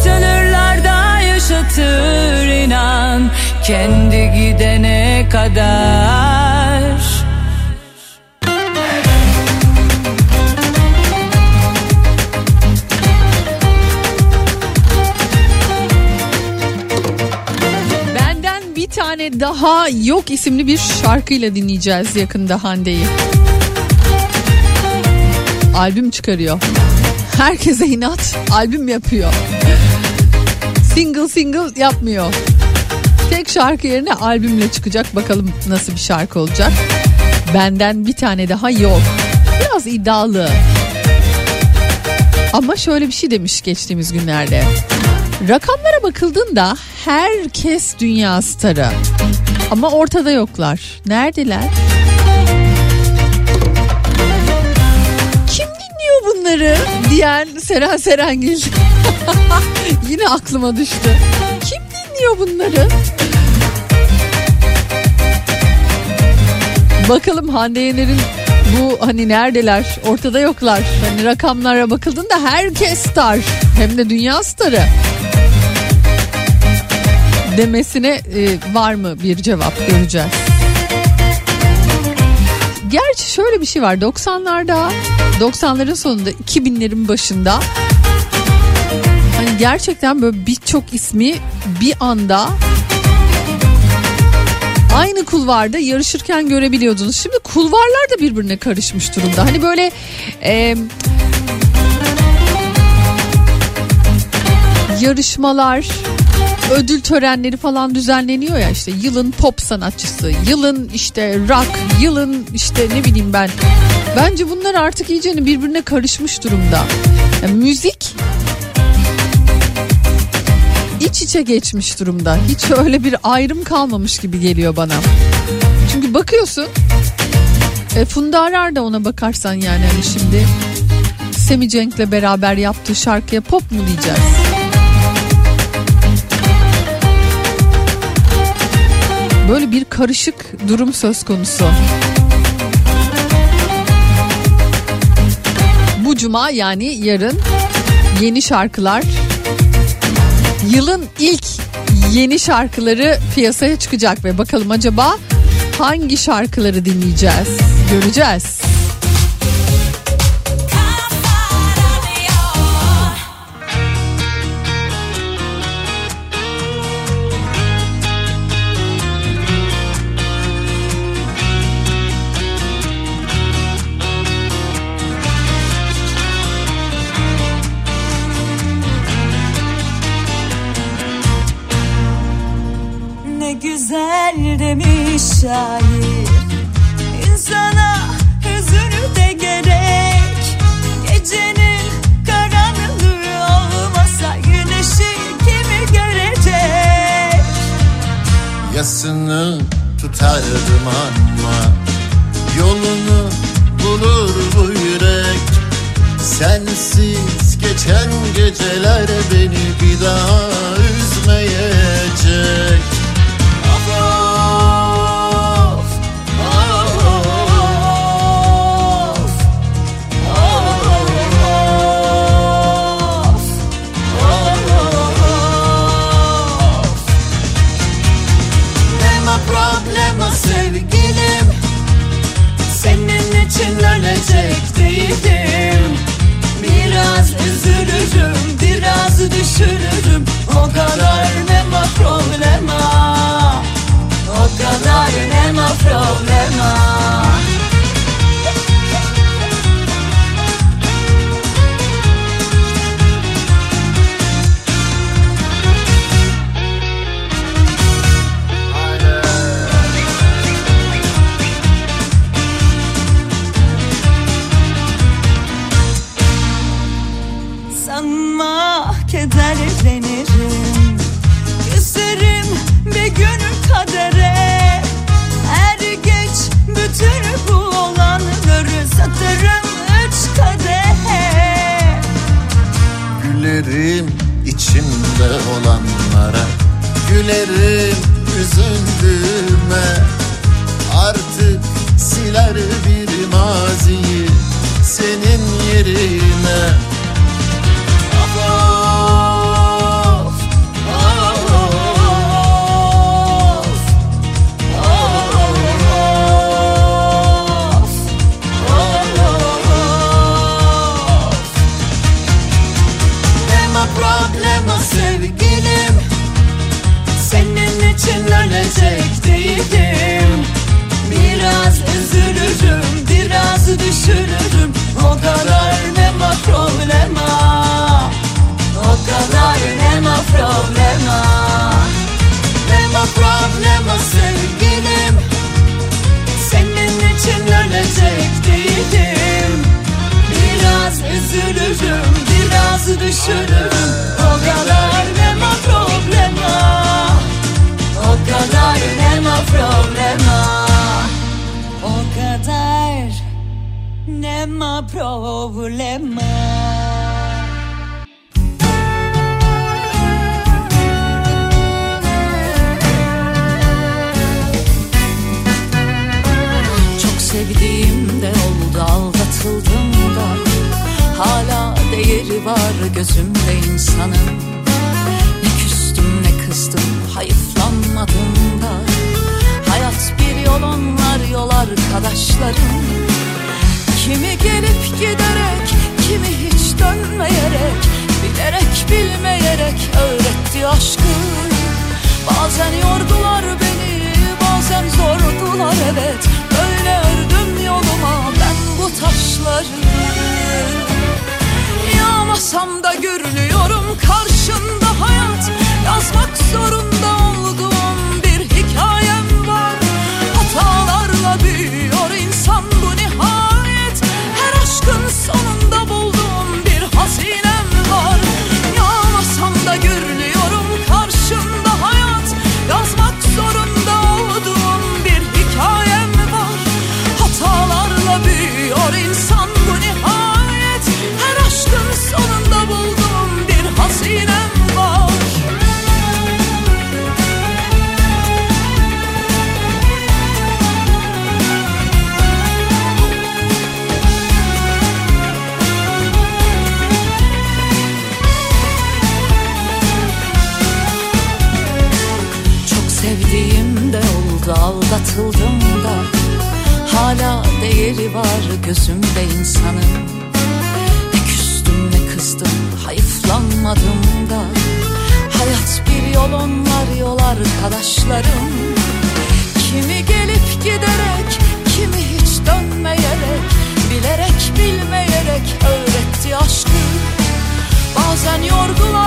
Sınırlarda yaşatır inan kendi gidene kadar Benden bir tane daha yok isimli bir şarkıyla dinleyeceğiz yakında Hande'yi. Albüm çıkarıyor. Herkese inat albüm yapıyor. Single single yapmıyor. Tek şarkı yerine albümle çıkacak. Bakalım nasıl bir şarkı olacak. Benden bir tane daha yok. Biraz iddialı. Ama şöyle bir şey demiş geçtiğimiz günlerde. Rakamlara bakıldığında herkes dünya starı. Ama ortada yoklar. Neredeler? Bunları diyen Seren Serengil. *laughs* Yine aklıma düştü. Kim dinliyor bunları? Bakalım Hande Yener'in bu hani neredeler ortada yoklar. Hani rakamlara bakıldığında herkes star hem de dünya starı demesine e, var mı bir cevap göreceğiz. Gerçi şöyle bir şey var 90'larda 90'ların sonunda 2000'lerin başında hani gerçekten böyle birçok ismi bir anda aynı kulvarda yarışırken görebiliyordunuz. Şimdi kulvarlar da birbirine karışmış durumda. Hani böyle e, yarışmalar, ödül törenleri falan düzenleniyor ya işte yılın pop sanatçısı, yılın işte rock, yılın işte ne bileyim ben. Bence bunlar artık iyice birbirine karışmış durumda. Yani müzik iç içe geçmiş durumda. Hiç öyle bir ayrım kalmamış gibi geliyor bana. Çünkü bakıyorsun e, Funda Arar da ona bakarsan yani hani şimdi Semi Cenk'le beraber yaptığı şarkıya pop mu diyeceğiz? Böyle bir karışık durum söz konusu. Bu cuma yani yarın yeni şarkılar yılın ilk yeni şarkıları piyasaya çıkacak ve bakalım acaba hangi şarkıları dinleyeceğiz? Göreceğiz. Şair İnsana hüzünü de gerek. Gecenin karanlığı olmasa Güneşi kimi görecek? Yasını tutardım ama Yolunu bulur bu yürek. Sensiz geçen geceler beni bir daha üzmeyecek üzülürüm, biraz düşürürüm. O kadar nema problema. O kadar nema problema olanlara Gülerim üzüldüğüme. Artık siler bir maziyi Senin yerine üzülecek Biraz üzülürüm, biraz düşünürüm. O kadar nema problema? O kadar ne nema problema? Nema problema sevgilim? Senin için ölecek değilim. Biraz üzülürüm, biraz düşünürüm. O kadar nema problema kadar nema problema. O kadar nema problema. Sevdiğim de oldu aldatıldım da. Hala değeri var gözümde insanın hayıflanmadım da Hayat bir yol onlar yol arkadaşlarım. Kimi gelip giderek kimi hiç dönmeyerek Bilerek bilmeyerek öğretti aşkı. Bazen yordular beni bazen zordular evet Böyle ördüm yoluma ben bu taşları. Yağmasam da gürlüyorum karşında Yazmak zorunda aldatıldım da Hala değeri var gözümde insanın. Ne küstüm ne kızdım hayıflanmadım da Hayat bir yol onlar yol arkadaşlarım. Kimi gelip giderek kimi hiç dönmeyerek Bilerek bilmeyerek öğretti aşkı. Bazen yordular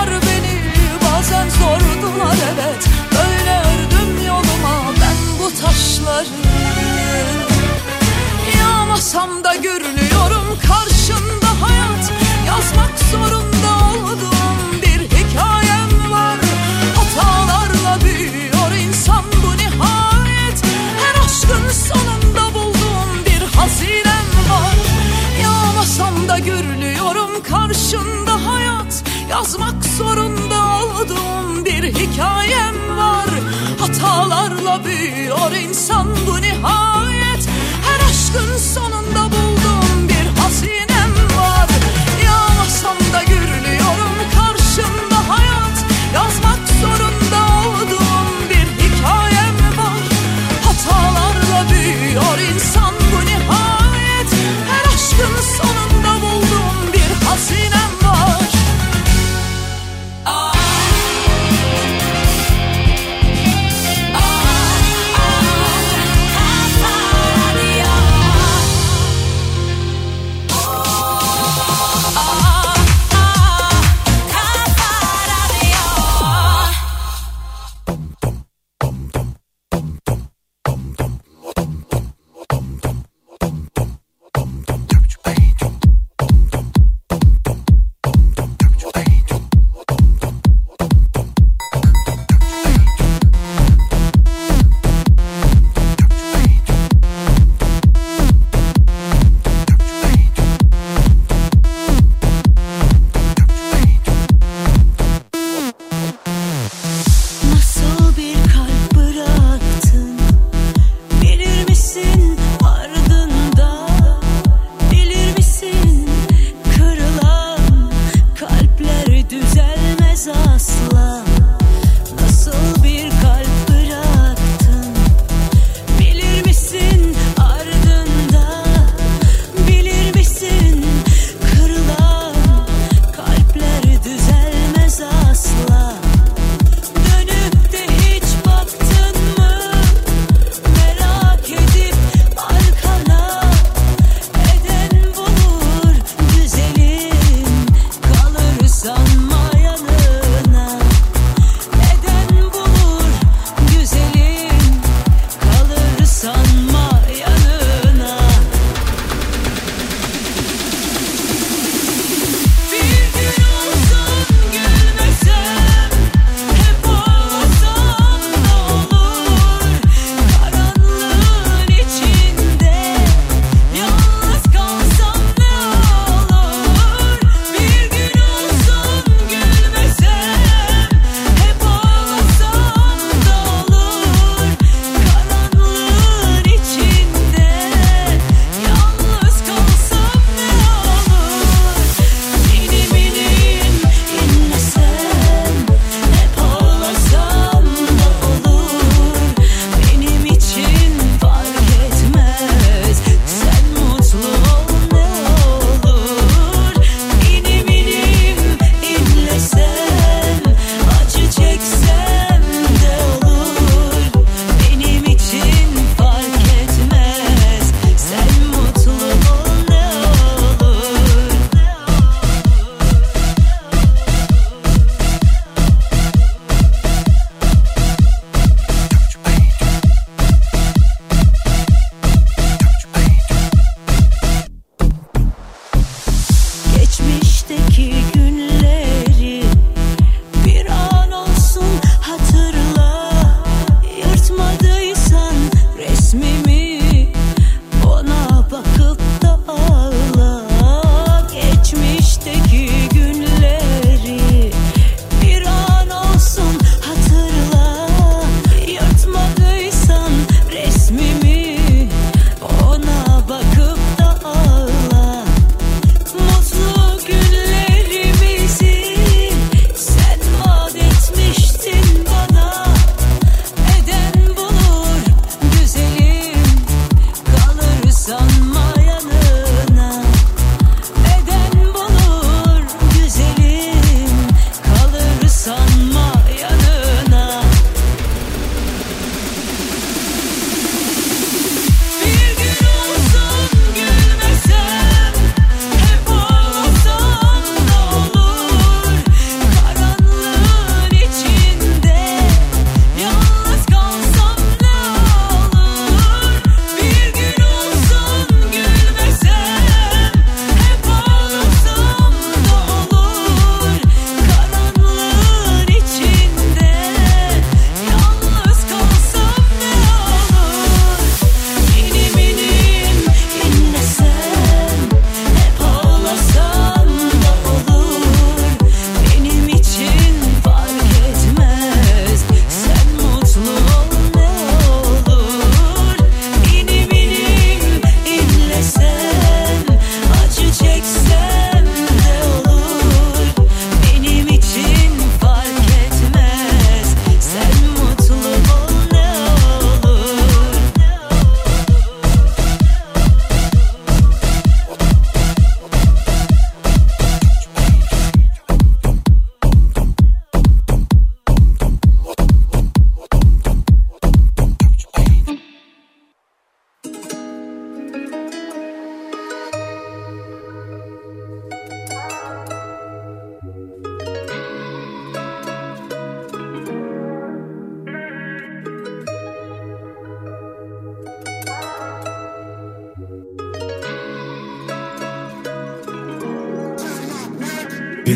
karşında hayat Yazmak zorunda olduğum bir hikayem var. Hatalarla büyüyor insan bu nihayet. Her aşkın sonunda bulduğum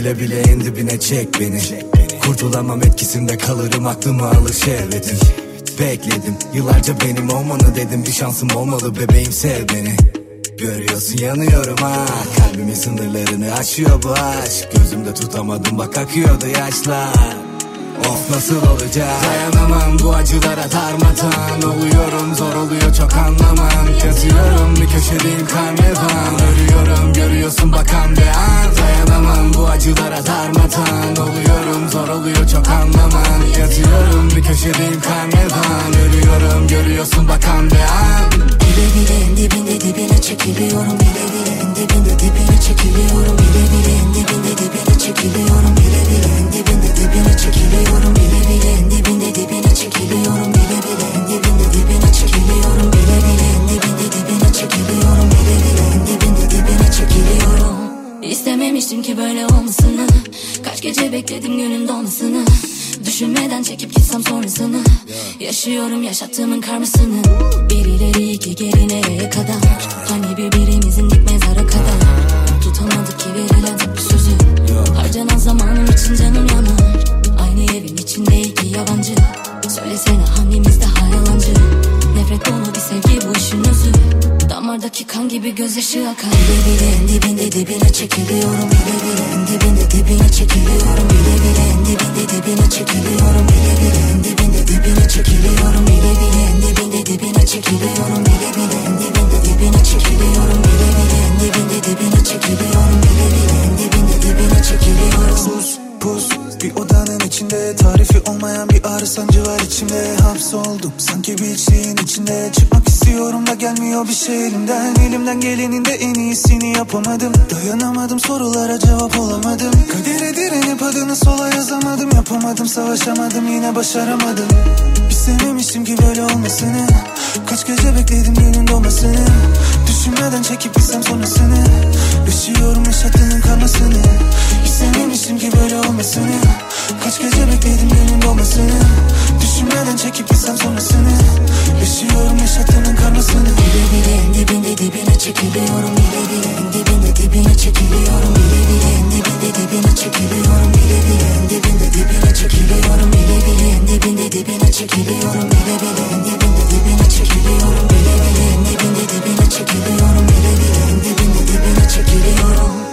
Bile bile en dibine çek beni. Kurtulamam etkisinde kalırım aklımı alır şehvetin Bekledim yıllarca benim olmanı dedim. Bir şansım olmalı bebeğim sev beni. Görüyorsun yanıyorum ha. Kalbimin sınırlarını aşıyor bu aşk. Gözümde tutamadım bak akıyordu yaşlar Of nasıl olacak? Dayanamam bu acılara darmadan. Oluyorum zor oluyor çok anlamam. Yazıyorum bir köşedeyim karnevan Ölüyorum görüyorsun bakan bir an. Dayanamam bu acılara darmadan. Oluyorum zor oluyor çok anlamam. Yazıyorum bir köşedeyim karnevan Ölüyorum görüyorsun bakan bir an Bile bile en dibinde dibine çekiliyorum Bile bile en dibinde dibine çekiliyorum Bile bile en dibinde dibine çekiliyorum Bile bile en dibinde dibine çekiliyorum Bile bile en dibinde dibine çekiliyorum Bile bile en dibinde dibine çekiliyorum Bile bile en dibinde dibine çekiliyorum Bile bile en dibinde dibine çekiliyorum İstememiştim ki böyle olmasını. Kaç gece bekledim günün dolmasını Düşünmeden çekip gitsem sonrasını. Yaşıyorum yaşattığımın karmasını. Bir ileri iki geri nereye kadar? Hani birbirimizin dik mezara kadar? Tutamadık ki verilen bir sözü. Harcanan zamanım için canım yanar. Aynı evin içinde iki yabancı. Söylesene hangimiz daha yalancı Nefret dolu bir sevgi bu işin özü. Damardaki kan gibi gözyaşı akar. Bile bile en dibinde dibine çekiliyorum Bile bile en dibinde dibine çekiliyorum Bile bile en dibinde dibine çekiliyorum Bile bile en dibinde dibine çekiliyorum Bile bile en dibinde dibine çekiliyorum Bile bile en dibinde dibine çekiliyorum Bile bile en dibinde dibine çekiliyorum Bile bile en dibinde dibine çekiliyorum. Sus pus bir odanın içinde. Tarifi olmayan bir ağrı sancı var içimde. Hapsoldum içinde. Çıkmak istiyorum da gelmiyor bir şey elimden. Elimden gelenin de en iyisini yapamadım. Dayanamadım sorulara cevap olamadım. Kadere direnip adını sola yazamadım. Yapamadım savaşamadım yine başaramadım. İstememiştim ki böyle olmasını. Kaç gece bekledim günün doğmasını Düşünmeden çekip gitsem sonrasını Yaşıyorum yaşattığının karmasını İstememiştim ki böyle olmasını Kaç gece bekledim günün doğmasını Düşünmeden çekip gitsem sonrasını Yaşıyorum yaşattığının karmasını Bile bile en dibinde dibine çekiliyorum Bile bile en dibinde dibine çekiliyorum Bile bile en dibinde dibine çekiliyorum Bile bile en dibinde dibine çekiliyorum Bile bile en dibinde dibine çekiliyorum Bile bile en dibinde dibine çekiliyorum Bile bile en dibinde dibine çekiliyorum Bile bile en dibinde Yine çekiliyorum.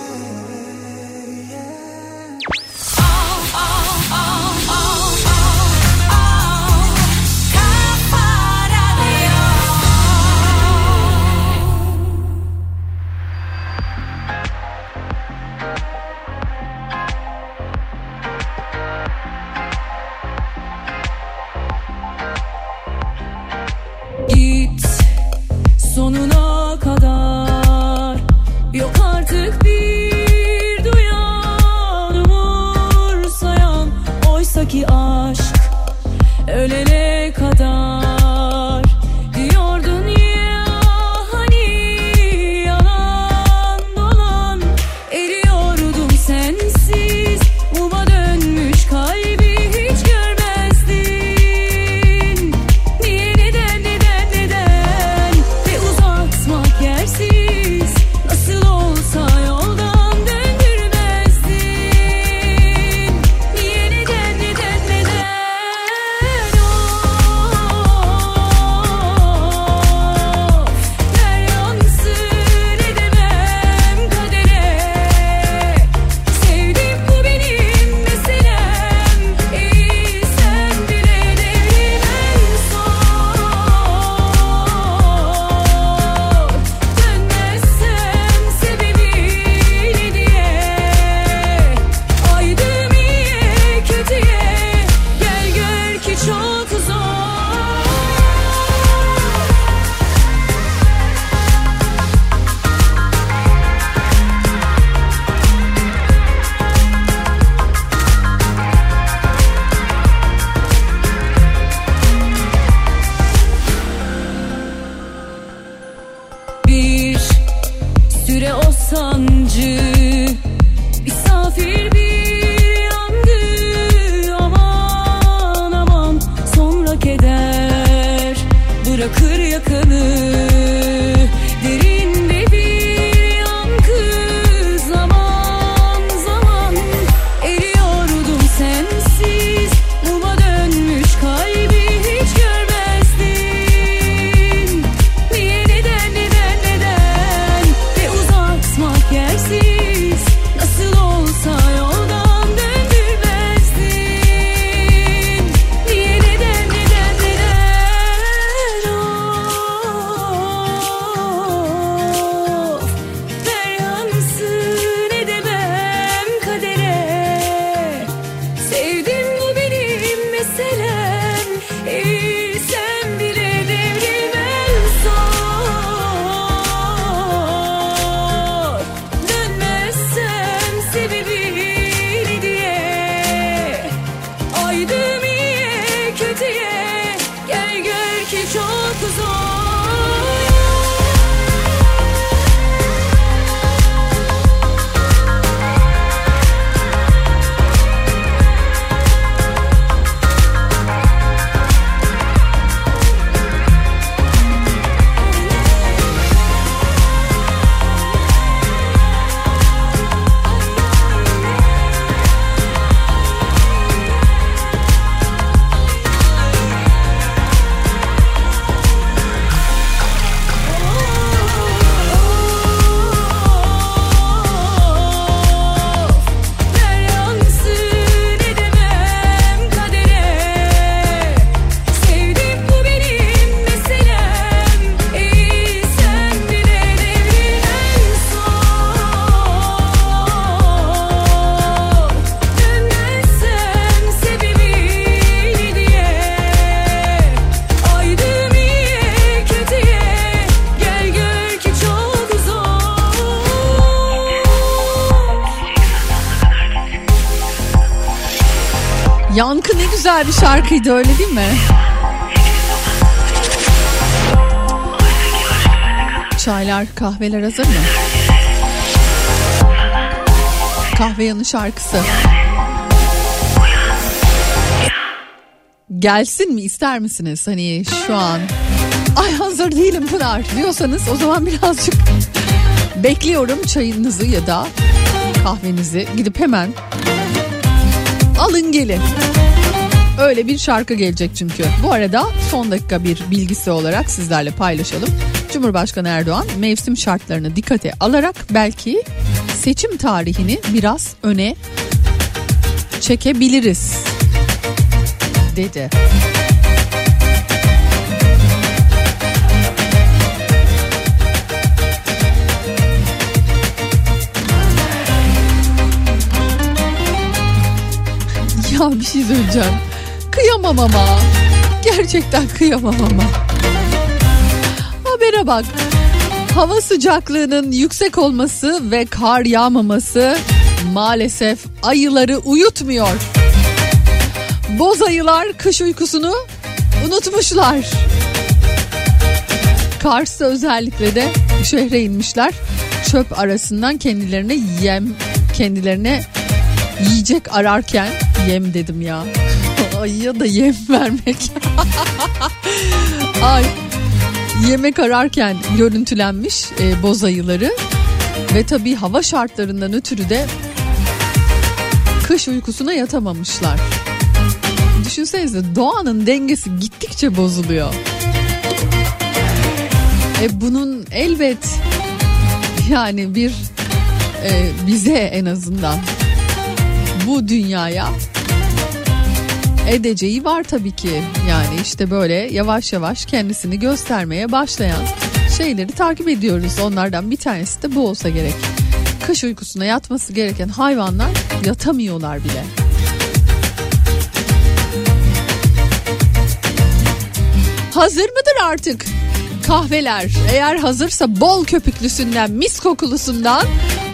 Yankı ne güzel bir şarkıydı öyle değil mi? Çaylar, kahveler hazır mı? Kahve yanı şarkısı. Gelsin mi ister misiniz? Hani şu an ay hazır değilim Pınar diyorsanız o zaman birazcık bekliyorum çayınızı ya da kahvenizi gidip hemen alın gelin. Öyle bir şarkı gelecek çünkü. Bu arada son dakika bir bilgisi olarak sizlerle paylaşalım. Cumhurbaşkanı Erdoğan mevsim şartlarını dikkate alarak belki seçim tarihini biraz öne çekebiliriz dedi. Bir şey söyleyeceğim. Kıyamam ama. Gerçekten kıyamam ama. Habere bak. Hava sıcaklığının yüksek olması ve kar yağmaması maalesef ayıları uyutmuyor. Boz ayılar kış uykusunu unutmuşlar. Kars'ta özellikle de şehre inmişler. Çöp arasından kendilerine yem, kendilerine yiyecek ararken yem dedim ya. Ayıya da yem *laughs* vermek. Ay yemek ararken görüntülenmiş e, boz ayıları ve tabii hava şartlarından ötürü de kış uykusuna yatamamışlar. Düşünsenize doğanın dengesi gittikçe bozuluyor. E bunun elbet yani bir e, bize en azından bu dünyaya edeceği var tabii ki. Yani işte böyle yavaş yavaş kendisini göstermeye başlayan şeyleri takip ediyoruz. Onlardan bir tanesi de bu olsa gerek. Kış uykusuna yatması gereken hayvanlar yatamıyorlar bile. Hazır mıdır artık? Kahveler eğer hazırsa bol köpüklüsünden mis kokulusundan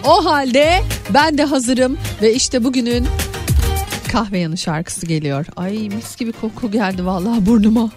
o halde ben de hazırım ve işte bugünün kahve yanı şarkısı geliyor. Ay mis gibi koku geldi vallahi burnuma.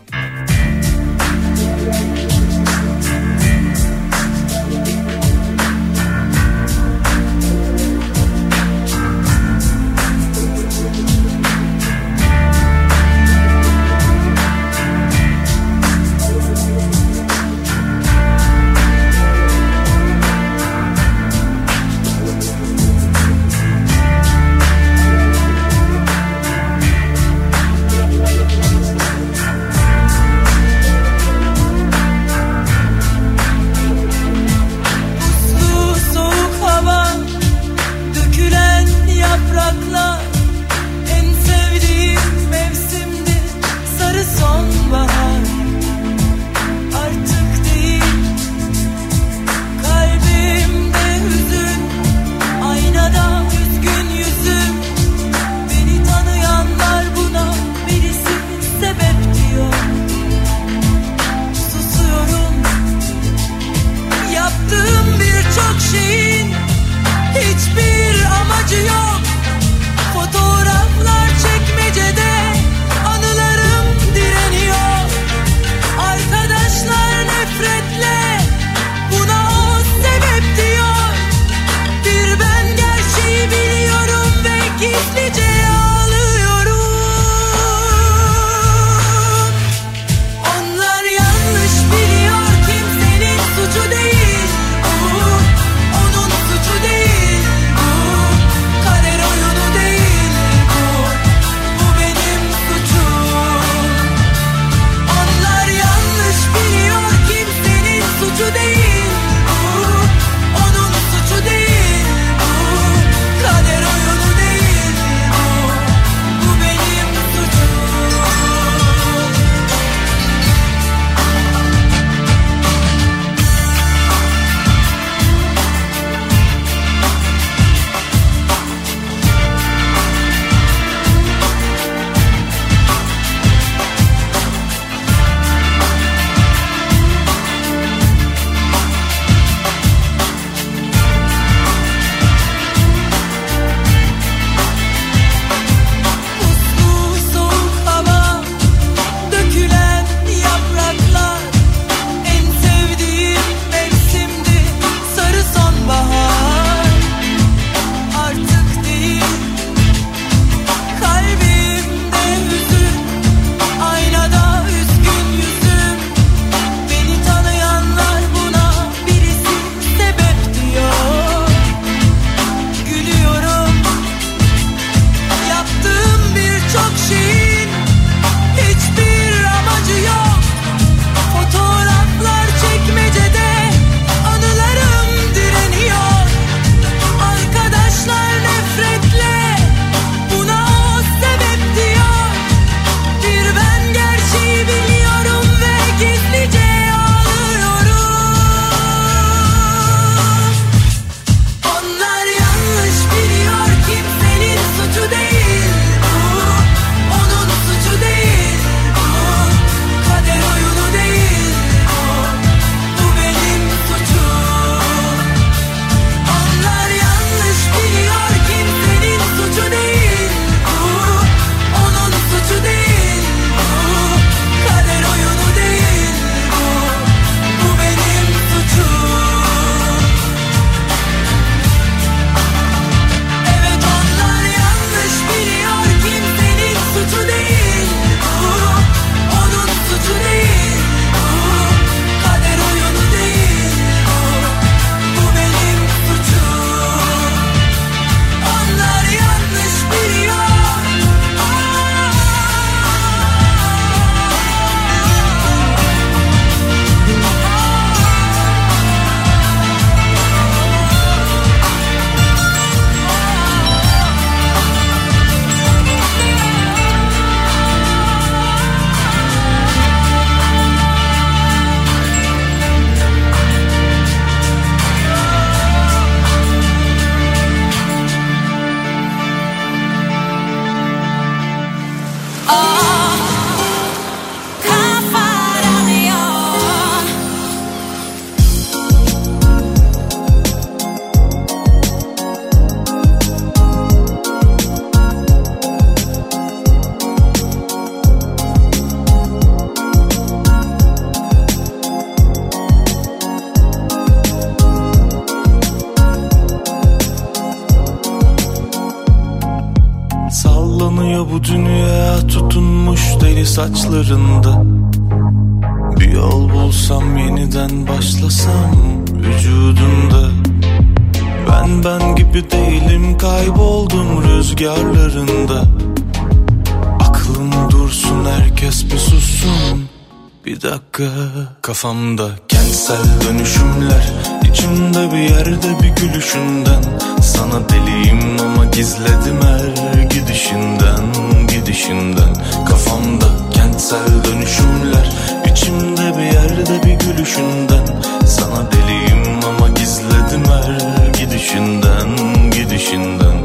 Kafamda kentsel dönüşümler içimde bir yerde bir gülüşünden. Sana deliyim ama gizledim her gidişinden Gidişinden. Kafamda kentsel dönüşümler içimde bir yerde bir gülüşünden. Sana deliyim ama gizledim her gidişinden Gidişinden.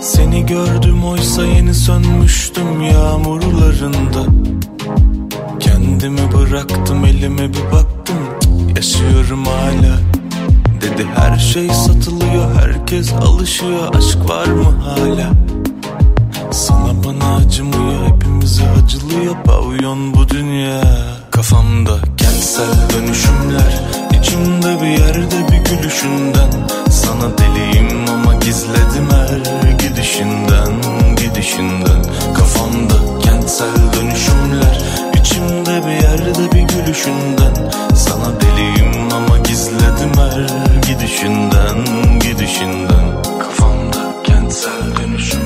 Seni gördüm oysa yeni sönmüştüm yağmurlarında Kendimi bıraktım elime bir baktım. Yaşıyorum hala. Dedi her şey satılıyor herkes alışıyor. Aşk var mı hala? Sana bana acımıyor hepimize acılıyor. Pavyon bu dünya. Kafamda kentsel dönüşümler. İçimde bir yerde bir gülüşünden. Sana deliyim ama gizledim her gidişinden Gidişinden. Kafamda kentsel dönüşümler içimde bir yerde bir gülüşünden. Sana deliyim ama gizledim her gidişinden Gidişinden. Kafamda kentsel dönüşümler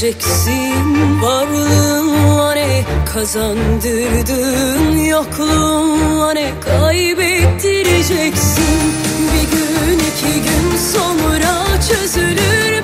Üzüleceksin Varlığın ne kazandırdın. Yokluğun ne kaybettireceksin. Bir gün iki gün sonra çözülür